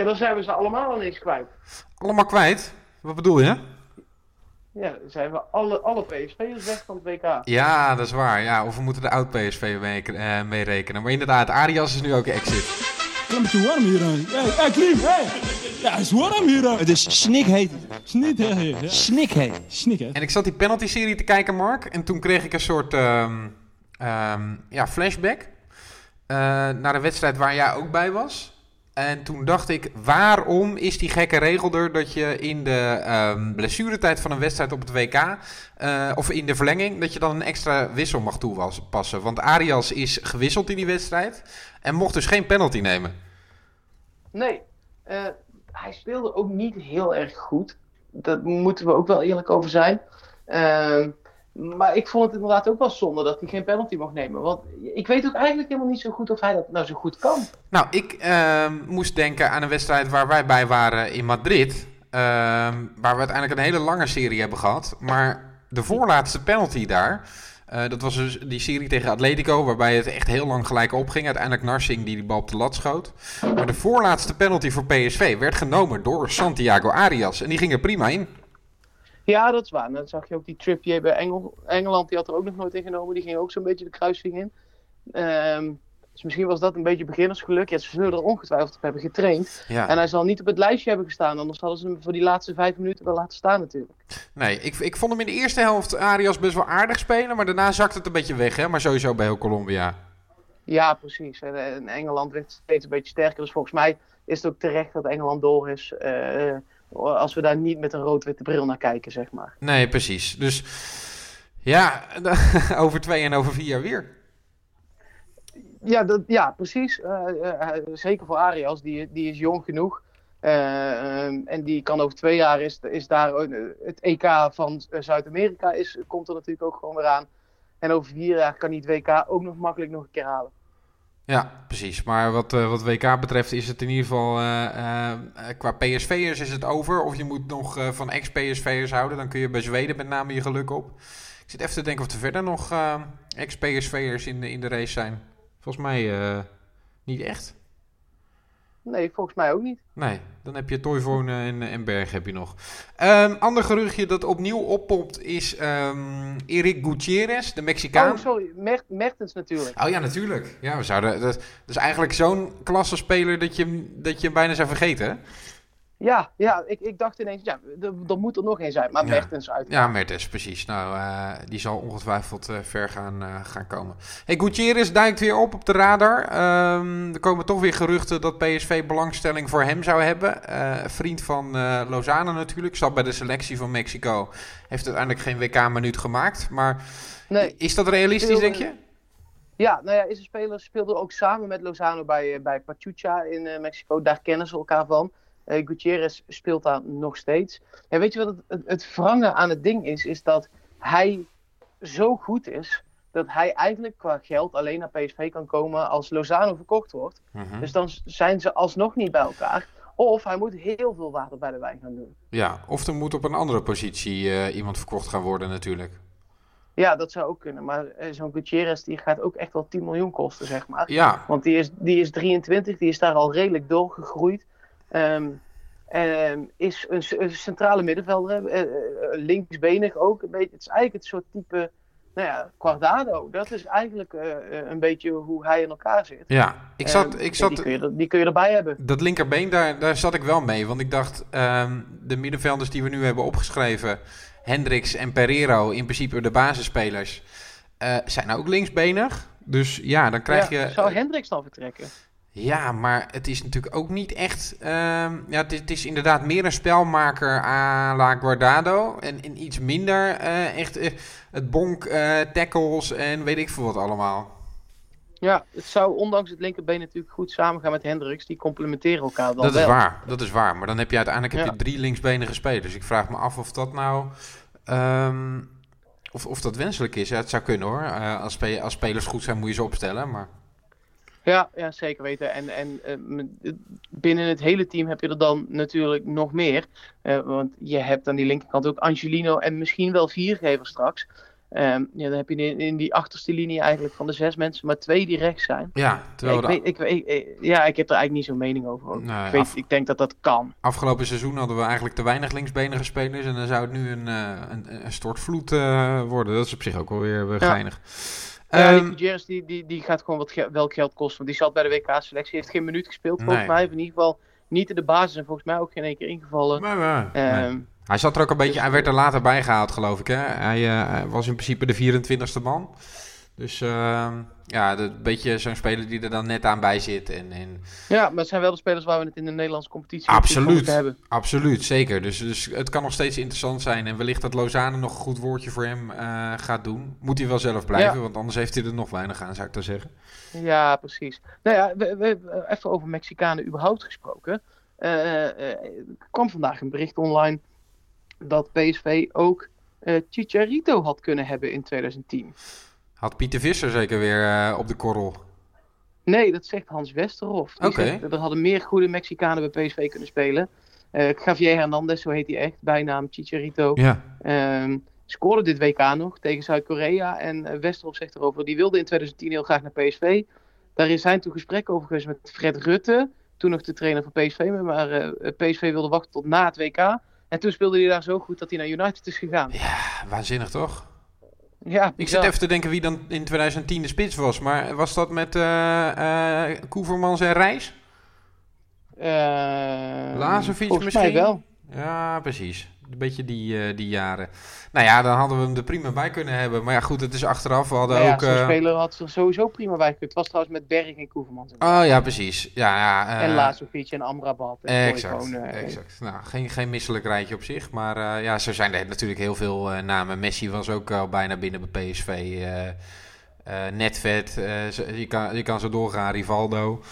Ja, dan zijn we ze allemaal ineens kwijt. Allemaal kwijt? Wat bedoel je? Ja, dan zijn we alle, alle PSV'ers weg van het WK. Ja, dat is waar. Ja, of we moeten de oud-PSV mee, eh, meerekenen. Maar inderdaad, Arias is nu ook exit. Het is een beetje warm hier. Hé, hey, Klim, hey. Ja, het is warm hier. Het is snikheet. Snikheet. Snikheet. Snikheet. En ik zat die penalty-serie te kijken, Mark. En toen kreeg ik een soort ehm, ehm, ja, flashback. eh, naar een wedstrijd waar jij ook bij was. En toen dacht ik, waarom is die gekke regel er dat je in de ehm, blessuretijd van een wedstrijd op het WK, eh, of in de verlenging, dat je dan een extra wissel mag toepassen? Want Arias is gewisseld in die wedstrijd en mocht dus geen penalty nemen. Nee, eh, hij speelde ook niet heel erg goed. Daar moeten we ook wel eerlijk over zijn. Ehm, maar ik vond het inderdaad ook wel zonde dat hij geen penalty mocht nemen. Want ik weet ook eigenlijk helemaal niet zo goed of hij dat nou zo goed kan. Nou, ik ehm, moest denken aan een wedstrijd waar wij bij waren in Madrid. ehm, waar we uiteindelijk een hele lange serie hebben gehad. Maar de voorlaatste penalty daar. eh, dat was dus die serie tegen Atletico, waarbij het echt heel lang gelijk opging. Uiteindelijk Narsing die die bal op de lat schoot. Maar de voorlaatste penalty voor PSV werd genomen door Santiago Arias. En die ging er prima in. Ja, dat is waar. En dan zag je ook die Trippier bij Engel, Engeland. Die had er ook nog nooit in genomen. Die ging ook zo'n beetje de kruising in. Ehm, dus misschien was dat een beetje beginnersgeluk. Ja, ze zullen er ongetwijfeld op hebben getraind. Ja. En hij zal niet op het lijstje hebben gestaan. Anders hadden ze hem voor die laatste vijf minuten wel laten staan natuurlijk. Nee, ik, ik vond hem in de eerste helft Arias best wel aardig spelen. Maar daarna zakte het een beetje weg, hè? Maar sowieso bij heel Colombia. Ja, precies. En, en Engeland werd steeds een beetje sterker. Dus volgens mij is het ook terecht dat Engeland door is. eh, als we daar niet met een rood-witte bril naar kijken, zeg maar. Nee, precies. Dus ja, over twee en over vier jaar weer. Ja, dat, ja precies. Eh, eh, zeker voor Arias, die, die is jong genoeg. Eh, en die kan over twee jaar is, is daar eh, het EK van eh, Zuid-Amerika is, komt er natuurlijk ook gewoon weer aan. En over vier jaar kan hij het WK ook nog makkelijk nog een keer halen. Ja, precies. Maar wat, eh, wat WK betreft is het in ieder geval eh, eh, qua PSV'ers is het over. Of je moet nog van ex-PSV'ers houden. Dan kun je bij Zweden met name je geluk op. Ik zit even te denken of er verder nog ex-PSV'ers in, de- in de race zijn. Volgens mij niet echt. Nee, volgens mij ook niet. Nee, dan heb je Toivonen en, en Berg heb je nog. Ehm ander geruchtje dat opnieuw oppopt is ehm Eric Gutierrez, de Mexicaan. Oh, sorry. Mer Mertens natuurlijk. Oh ja, natuurlijk. Ja, we zouden, dat, dat is eigenlijk zo'n klasse speler dat je, dat je hem bijna zou vergeten. hè? Ja, ja ik, ik dacht ineens, ja, er, er moet er nog één zijn. Maar Ja. Mertens uit. Ja, Mertens, precies. Nou, eh, die zal ongetwijfeld eh, ver gaan, eh, gaan komen. Hey, Gutierrez duikt weer op op de radar. Ehm, er komen toch weer geruchten dat PSV belangstelling voor hem zou hebben. Vriend van Lozano natuurlijk. Zat bij de selectie van Mexico. Heeft uiteindelijk geen WK-minuut gemaakt. Maar Nee. is dat realistisch, denk je? Ja, nou ja, is een speler speelde ook samen met Lozano bij, bij Pachuca in Mexico. Daar kennen ze elkaar van. Eh Gutierrez speelt daar nog steeds. En weet je wat het, het, het wrange aan het ding is? Is dat hij zo goed is dat hij eigenlijk qua geld alleen naar PSV kan komen als Lozano verkocht wordt. Mhm. Dus dan zijn ze alsnog niet bij elkaar. Of hij moet heel veel water bij de wijn gaan doen. Ja, of er moet op een andere positie eh, iemand verkocht gaan worden natuurlijk. Ja, dat zou ook kunnen. Maar eh, zo'n Gutierrez die gaat ook echt wel 10 miljoen kosten, zeg maar. Ja, Want die is, die is 23, die is daar al redelijk doorgegroeid. Ehm, is een, centrale middenvelder, eh, eh, linksbenig ook. Een beetje, het is eigenlijk het soort type, nou ja, Guardado. Dat is eigenlijk eh, eh, een beetje hoe hij in elkaar zit. ja. Ik zat, Ehm, ik ja, zat, die, kun je, er- die kun je erbij hebben. Dat linkerbeen, daar, daar zat ik wel mee. Want ik dacht, de middenvelders die we nu hebben opgeschreven, Hendricks en Pereiro, in principe de basisspelers, eh, zijn ook linksbenig. Dus ja, dan krijg Ja, je. zou Hendricks dan vertrekken? Ja, maar het is natuurlijk ook niet echt. ehm, ja, het is, het is inderdaad meer een spelmaker à la Guardado. En, en iets minder eh, echt eh, het bonk, eh, tackles en weet ik veel wat allemaal. Ja, het zou ondanks het linkerbeen natuurlijk goed samengaan met Hendricks. Die complementeren elkaar dan Dat wel. is waar, dat is waar. Maar dan heb je uiteindelijk heb Ja. je drie linksbenige spelers. Dus ik vraag me af of dat nou. ehm, of, of dat wenselijk is. Ja, het zou kunnen hoor. Als, als spelers goed zijn, moet je ze opstellen. Maar Ja, ja zeker weten. En, en eh, m- binnen het hele team heb je er dan natuurlijk nog meer. Eh, want je hebt aan die linkerkant ook Angelino en misschien wel Viergever straks. Ehm, ja, dan heb je in, in die achterste linie eigenlijk van de zes mensen maar twee die rechts zijn. Ja, Ja, terwijl ik, de weet, ik, ik- ja, ik heb er eigenlijk niet zo'n mening over. Nee, ik, weet, af- ik denk dat dat kan. afgelopen seizoen hadden we eigenlijk te weinig linksbenige spelers. En dan zou het nu een, eh, een, een stortvloed eh, worden. Dat is op zich ook wel weer, weer Ja. Ja, Ehm, die Gutierrez die, die, die gaat gewoon wat ge- wel geld kosten. Want die zat bij de WK-selectie. heeft geen minuut gespeeld volgens Nee. mij. Of in ieder geval niet in de basis. En volgens mij ook geen één keer ingevallen. maar, maar, nee. Ehm, Hij zat er ook een beetje, Dus- hij werd er later bij gehaald, geloof ik. Hè? Hij, eh, hij was in principe de 24ste man. Dus ehm, ja, een beetje zo'n speler die er dan net aan bij zit. En, en, ja, maar het zijn wel de spelers waar we het in de Nederlandse competitie absoluut, hebben. absoluut, zeker. Dus, dus het kan nog steeds interessant zijn. En wellicht dat Lozane nog een goed woordje voor hem eh, gaat doen. Moet hij wel zelf blijven, Ja. want anders heeft hij er nog weinig aan, zou ik dan zeggen. Ja, precies. Nou ja, we, we, even over Mexicanen überhaupt gesproken. Eh, er kwam vandaag een bericht online dat PSV ook Chicharito had kunnen hebben in 2010. Had Pieter Visser zeker weer eh, op de korrel. Nee, dat zegt Hans Westerhof. Oké. er hadden meer goede Mexicanen bij PSV kunnen spelen. Eh Javier Hernandez, zo heet hij echt, bijnaam Chicharito. Ja, Ehm, scoorde dit WK nog tegen Zuid-Korea. En eh, Westerhof zegt erover, die wilde in 2010 heel graag naar PSV. Daar is zijn toen gesprekken over geweest met Fred Rutte. Toen nog de trainer van PSV. Maar PSV wilde wachten tot na het WK. En toen speelde hij daar zo goed dat hij naar United is gegaan. waanzinnig toch? Ja, Ik zit even te denken wie dan in 2010 de spits was. Maar was dat met eh Koevermans en Reis? Lazovic volgens misschien? mij wel. Ja, precies. Een beetje die, eh, die jaren. Nou ja, dan hadden we hem er prima bij kunnen hebben. Maar ja, goed, het is achteraf. We hadden Nou ja, ook... zo'n eh, speler had er sowieso prima bij gekund. Het was trouwens met Berg en Koevermans. Oh ja, precies. Ja, ja, eh, en Lazovic en Amrabat. En Exact, eh, exact. Nou, geen, geen misselijk rijtje op zich. Maar ja, zo zijn er natuurlijk heel veel namen. Messi was ook al bijna binnen bij PSV. eh Netvet. zo- je, kan, je kan zo doorgaan. Rivaldo.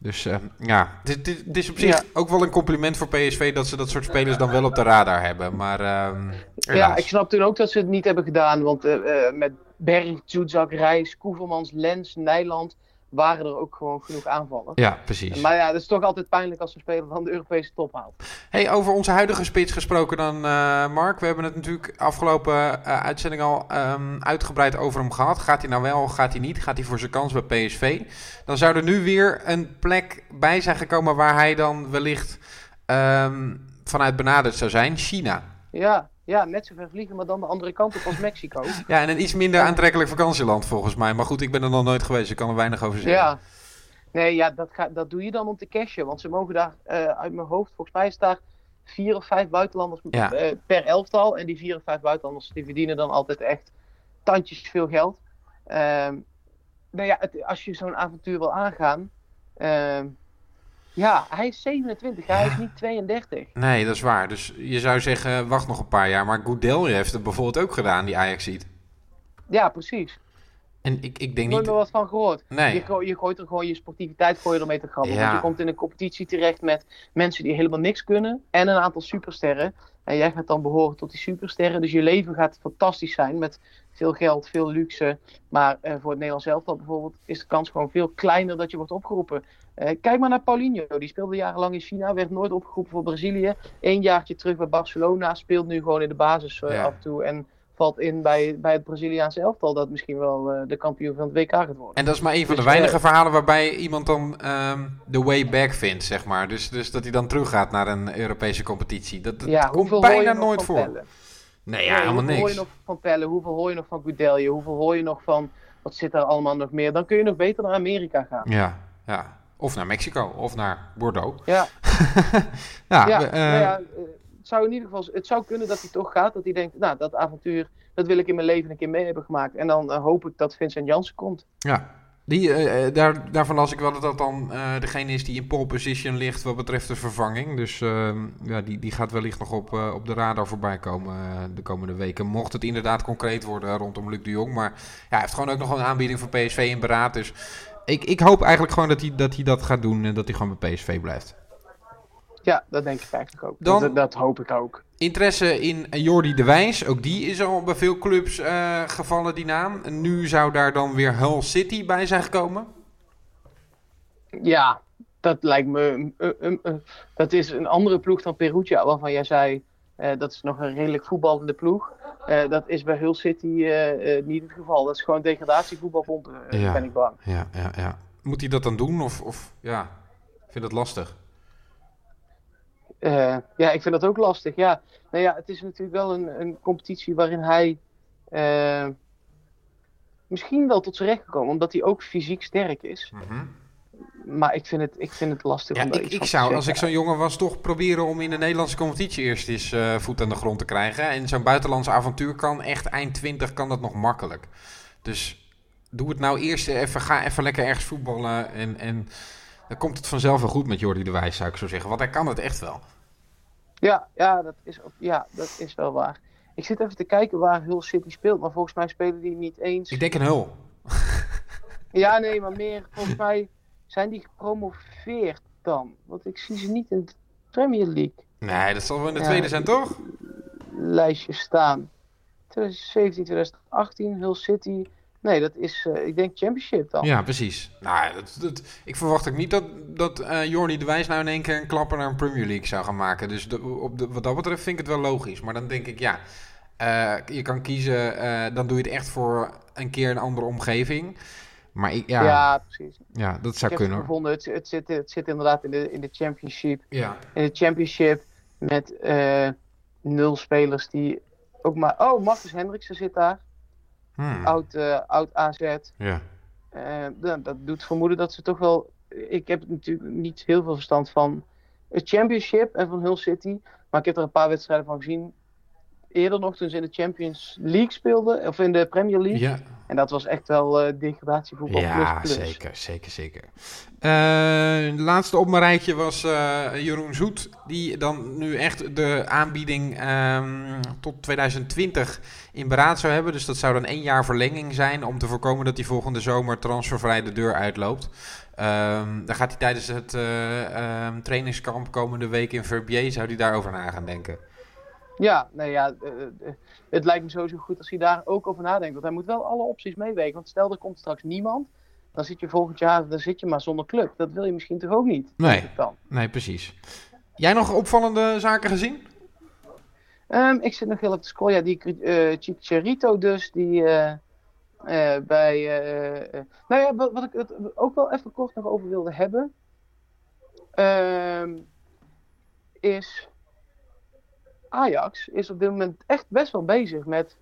Dus eh, ja, dit, dit, dit is op zich Ja. ook wel een compliment voor PSV dat ze dat soort spelers dan wel op de radar hebben. Maar ehm Ja, ik snap toen ook dat ze het niet hebben gedaan. Want eh, eh, met Berg, Zuzak, Reis, Koevermans, Lens, Nijland waren er ook gewoon genoeg aanvallen. Ja, precies. Maar ja, het is toch altijd pijnlijk als een speler dan de Europese top haalt. Hey, over onze huidige spits gesproken dan, eh, Mark. We hebben het natuurlijk afgelopen eh, uitzending al ehm, uitgebreid over hem gehad. Gaat hij nou wel, gaat hij niet? Gaat hij voor zijn kans bij PSV? Dan zou er nu weer een plek bij zijn gekomen waar hij dan wellicht ehm, vanuit benaderd zou zijn. China. Ja, ja, net zo ver vliegen, maar dan de andere kant op als Mexico. Ja, en een iets minder aantrekkelijk vakantieland volgens mij. Maar goed, ik ben er nog nooit geweest. Ik kan er weinig over zeggen. Ja. Nee, ja, dat, ga, dat doe je dan om te cashen. Want ze mogen daar eh, uit mijn hoofd, volgens mij is daar vier of vijf buitenlanders Ja. eh, per elftal. En die vier of vijf buitenlanders die verdienen dan altijd echt tandjes veel geld. Ehm nou ja, het, als je zo'n avontuur wil aangaan. ehm, ja, hij is 27, hij is niet 32. Nee, dat is waar. Dus je zou zeggen, wacht nog een paar jaar. Maar Goudelje heeft het bijvoorbeeld ook gedaan, die ajax ziet. Ja, precies. En ik, ik denk niet... meer wat van gehoord. Nee. Je, je gooit er gewoon je sportiviteit gooi je ermee te. Ja. Want je komt in een competitie terecht met mensen die helemaal niks kunnen. En een aantal supersterren. En jij gaat dan behoren tot die supersterren. Dus je leven gaat fantastisch zijn met veel geld, veel luxe. Maar eh, voor het Nederlands elftal bijvoorbeeld is de kans gewoon veel kleiner dat je wordt opgeroepen. Eh, kijk maar naar Paulinho. Die speelde jarenlang in China, werd nooit opgeroepen voor Brazilië. Eén jaartje terug bij Barcelona, speelt nu gewoon in de basis eh, Ja. af en toe. En valt in bij, bij het Braziliaanse elftal dat misschien wel eh, de kampioen van het WK gaat worden. En dat is maar een van de Dus, weinige eh, verhalen waarbij iemand dan ehm, de way back vindt, zeg maar. Dus, dus dat hij dan teruggaat naar een Europese competitie. Dat, dat Ja, komt bijna nooit voor. Nee, ja, Nee, helemaal hoeveel hoor je niks. nog van Pelle? Hoeveel hoor je nog van Goudelje? Hoeveel hoor je nog van... Wat zit daar allemaal nog meer? Dan kun je nog beter naar Amerika gaan. Ja, ja. Of naar Mexico, of naar Bordeaux. Ja, Ja, eh, nou ja het zou in ieder geval... Het zou kunnen dat hij toch gaat. Dat hij denkt, nou, dat avontuur... Dat wil ik in mijn leven een keer mee hebben gemaakt. En dan eh, hoop ik dat Vincent Janssen komt. ja. Die, eh, eh, daar, daarvan las ik wel dat dat dan degene is die in pole position ligt wat betreft de vervanging. Dus ehm, ja, die, die gaat wellicht nog op, op de radar voorbij komen de komende weken. Mocht het inderdaad concreet worden rondom Luc de Jong. Maar ja, hij heeft gewoon ook nog een aanbieding van PSV in beraad. Dus ik, ik hoop eigenlijk gewoon dat hij, dat hij dat gaat doen en dat hij gewoon bij PSV blijft. Ja, dat denk ik eigenlijk ook. Dan- Dat, dat hoop ik ook. Interesse in Jordi de Wijs. Ook die is al bij veel clubs eh, gevallen, die naam. En nu zou daar dan weer Hull City bij zijn gekomen. Ja, dat lijkt me. dat is een andere ploeg dan Perugia, waarvan jij zei. eh, dat is nog een redelijk voetballende ploeg. Eh, dat is bij Hull City niet het geval. Dat is gewoon degradatievoetbal, vond, eh, Ja. ben ik bang. Ja, ja, ja. Moet hij dat dan doen? Of, of ja, ik vind het lastig. Eh, ja, ik vind dat ook lastig. Ja, nou ja, het is natuurlijk wel een, een competitie waarin hij eh, misschien wel tot zijn recht gekomen, omdat hij ook fysiek sterk is. Mhm. Maar ik vind het, ik vind het lastig Ja, om ik, ik zou, als ik zo'n jongen was, toch proberen om in de Nederlandse competitie eerst eens eh, voet aan de grond te krijgen. En zo'n buitenlandse avontuur kan echt eind 20 kan dat nog makkelijk. Dus doe het nou eerst even, ga even lekker ergens voetballen. En, en dan komt het vanzelf wel goed met Jordi de Wijs, zou ik zo zeggen. Want hij kan het echt wel. Ja, ja, dat is, ja, dat is wel waar. Ik zit even te kijken waar Hull City speelt, maar volgens mij spelen die niet eens. Ik denk een hul. Ja, nee, maar meer. Volgens mij zijn die gepromoveerd dan. Want ik zie ze niet in de Premier League Nee, dat zal wel in de Ja. tweede zijn, toch? lijstje staan. 2017, 2018, Hull City. Nee, dat is, eh, ik denk Championship dan. Ja, precies. Nou, dat, dat, ik verwacht ook niet dat, dat eh Jordi de Wijs nou in één keer een klapper naar een Premier League zou gaan maken. Dus de, op de, wat dat betreft vind ik het wel logisch. Maar dan denk ik, ja, eh, je kan kiezen, dan doe je het echt voor een keer een andere omgeving. Maar ik, ja, Ja, ja, precies. dat Ik zou heb kunnen het gevonden. Het, het, zit, het zit inderdaad in de, in de Championship. Ja. In de Championship met nul spelers die ook maar. Oh, Marcus Hendriksen zit daar. Hmm. Oud, eh, oud AZ. Ja. Eh, dat, dat doet vermoeden dat ze toch wel. Ik heb natuurlijk niet heel veel verstand van het Championship en van Hull City. Maar ik heb er een paar wedstrijden van gezien. Eerder nog toen ze in de Champions League speelden, of in de Premier League. Ja, En dat was echt wel eh degradatievoetbal. ja plus, plus. zeker, zeker, zeker. Eh, de laatste op mijn rijtje was eh, Jeroen Zoet, die dan nu echt de aanbieding ehm, tot 2020 in beraad zou hebben. Dus dat zou dan één jaar verlenging zijn om te voorkomen dat hij volgende zomer transfervrij de deur uitloopt. Ehm dan gaat hij tijdens het eh, ehm, trainingskamp komende week in Verbier, zou hij daarover na gaan denken. Ja, nee, ja, het lijkt me sowieso goed als hij daar ook over nadenkt. Want hij moet wel alle opties meewegen. Want stel er komt straks niemand, dan zit je volgend jaar dan zit je maar zonder club. Dat wil je misschien toch ook niet? Nee. Nee, precies. Jij nog opvallende zaken gezien? Ehm, ik zit nog heel even te scrollen. Ja, die eh Chicharito dus, die eh, eh, bij... nou ja, wat, wat ik het ook wel even kort nog over wilde hebben... ehm, is... Ajax is op dit moment echt best wel bezig met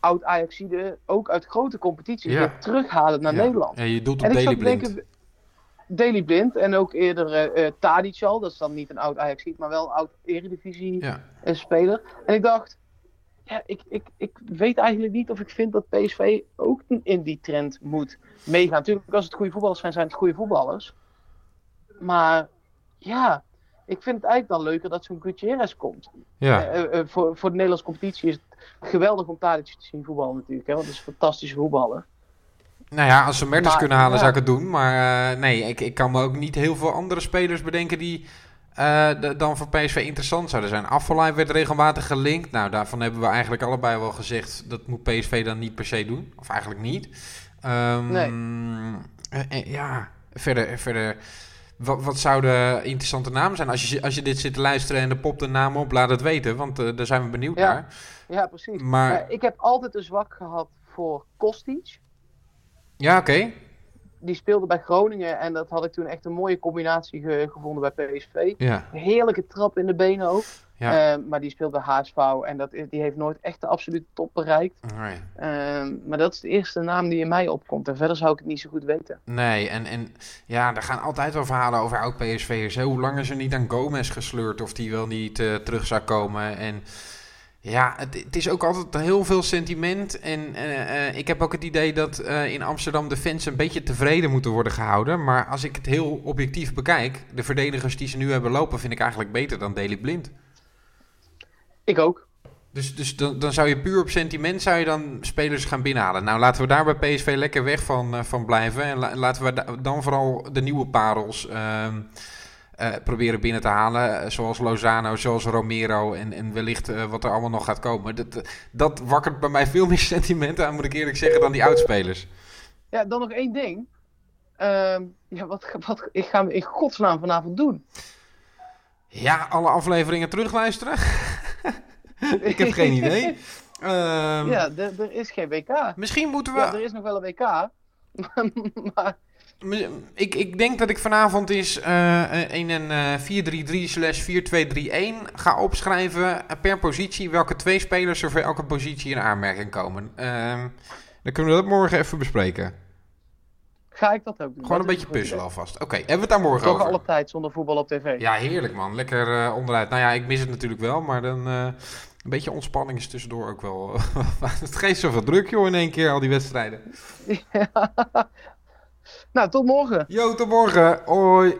oud-Ajaxide, ook uit grote competities, Ja. weer terughalen naar Ja. Nederland. Ja, je doelt op En ik Daily Blind. denken, Daily Blind en ook eerder eh eh, Tadic al, dat is dan niet een oud Ajaxiet, maar wel een oud Eredivisie Ja. een speler. En ik dacht, ja, ik, ik, ik weet eigenlijk niet of ik vind dat PSV ook in die trend moet meegaan. Natuurlijk, als het goede voetballers zijn, zijn het goede voetballers. Maar ja, ik vind het eigenlijk dan leuker dat zo'n Gutierrez komt. Ja. Eh, voor, voor de Nederlandse competitie is het geweldig om Tadic te zien voetballen natuurlijk. Hè, want het is een fantastische voetballer. Nou ja, als ze Mertens Maar, kunnen halen, ja. zou ik het doen. Maar nee, ik, ik kan me ook niet heel veel andere spelers bedenken die de- dan voor PSV interessant zouden zijn. Afvalai werd regelmatig gelinkt. Nou, daarvan hebben we eigenlijk allebei wel gezegd, dat moet PSV dan niet per se doen. Of eigenlijk niet. Ehm, Nee. ja, verder... verder wat, wat zouden interessante namen zijn? Als je, als je dit zit te luisteren en er popt een naam op, laat het weten. Want eh, daar zijn we benieuwd Ja. naar. Ja, precies. Maar- ik heb altijd een zwak gehad voor Kostic. Ja, oké. Die speelde bij Groningen en dat had ik toen echt een mooie combinatie ge- gevonden bij PSV. Ja, Heerlijke trap in de benen ook. Ja. Eh, maar die speelt bij HSV en dat, is- die heeft nooit echt de absolute top bereikt. Nee. Eh, maar dat is de eerste naam die in mij opkomt. En verder zou ik het niet zo goed weten. Nee, en, en ja, er gaan altijd wel verhalen over oud PSV'ers. Hoe lang is er niet aan Gomez gesleurd of die wel niet eh, terug zou komen? En ja, het, het is ook altijd heel veel sentiment. En eh, ik heb ook het idee dat in Amsterdam de fans een beetje tevreden moeten worden gehouden. Maar als ik het heel objectief bekijk, de verdedigers die ze nu hebben lopen, vind ik eigenlijk beter dan Daley Blind. Ik ook. Dus, dus dan, dan zou je puur op sentiment zou je dan spelers gaan binnenhalen. Nou, laten we daar bij PSV lekker weg van, eh, van blijven. En la- laten we da- dan vooral de nieuwe parels ehm, eh, proberen binnen te halen. Eh, Zoals Lozano, zoals Romero en, en wellicht wat er allemaal nog gaat komen. Dat, dat wakkert bij mij veel meer sentimenten aan, moet ik eerlijk zeggen, dan die oudspelers. Ja, dan nog één ding. Ehm, ja, wat, wat ik ga we in godsnaam vanavond doen? Ja, alle afleveringen terugluisteren? ik heb geen idee. Ehm, Ja, er, is geen WK. Misschien moeten we... Ja, er is nog wel een WK. maar Ik, ik denk dat ik vanavond eens eh, in een eh 4-3-3 slash 4-2-3-1 ga opschrijven eh, per positie welke twee spelers er voor elke positie in aanmerking komen. Ehm, dan kunnen we dat morgen even bespreken. Ga ik dat ook doen. Gewoon een beetje puzzelen alvast. Oké, hebben we het daar morgen Toch over? alle tijd zonder voetbal op tv. Ja, heerlijk man. Lekker eh, onderuit. Nou ja, ik mis het natuurlijk wel, maar dan eh, een beetje ontspanning is tussendoor ook wel. het geeft zoveel druk joh in één keer, al die wedstrijden. nou, tot morgen. Jo, tot morgen. Hoi.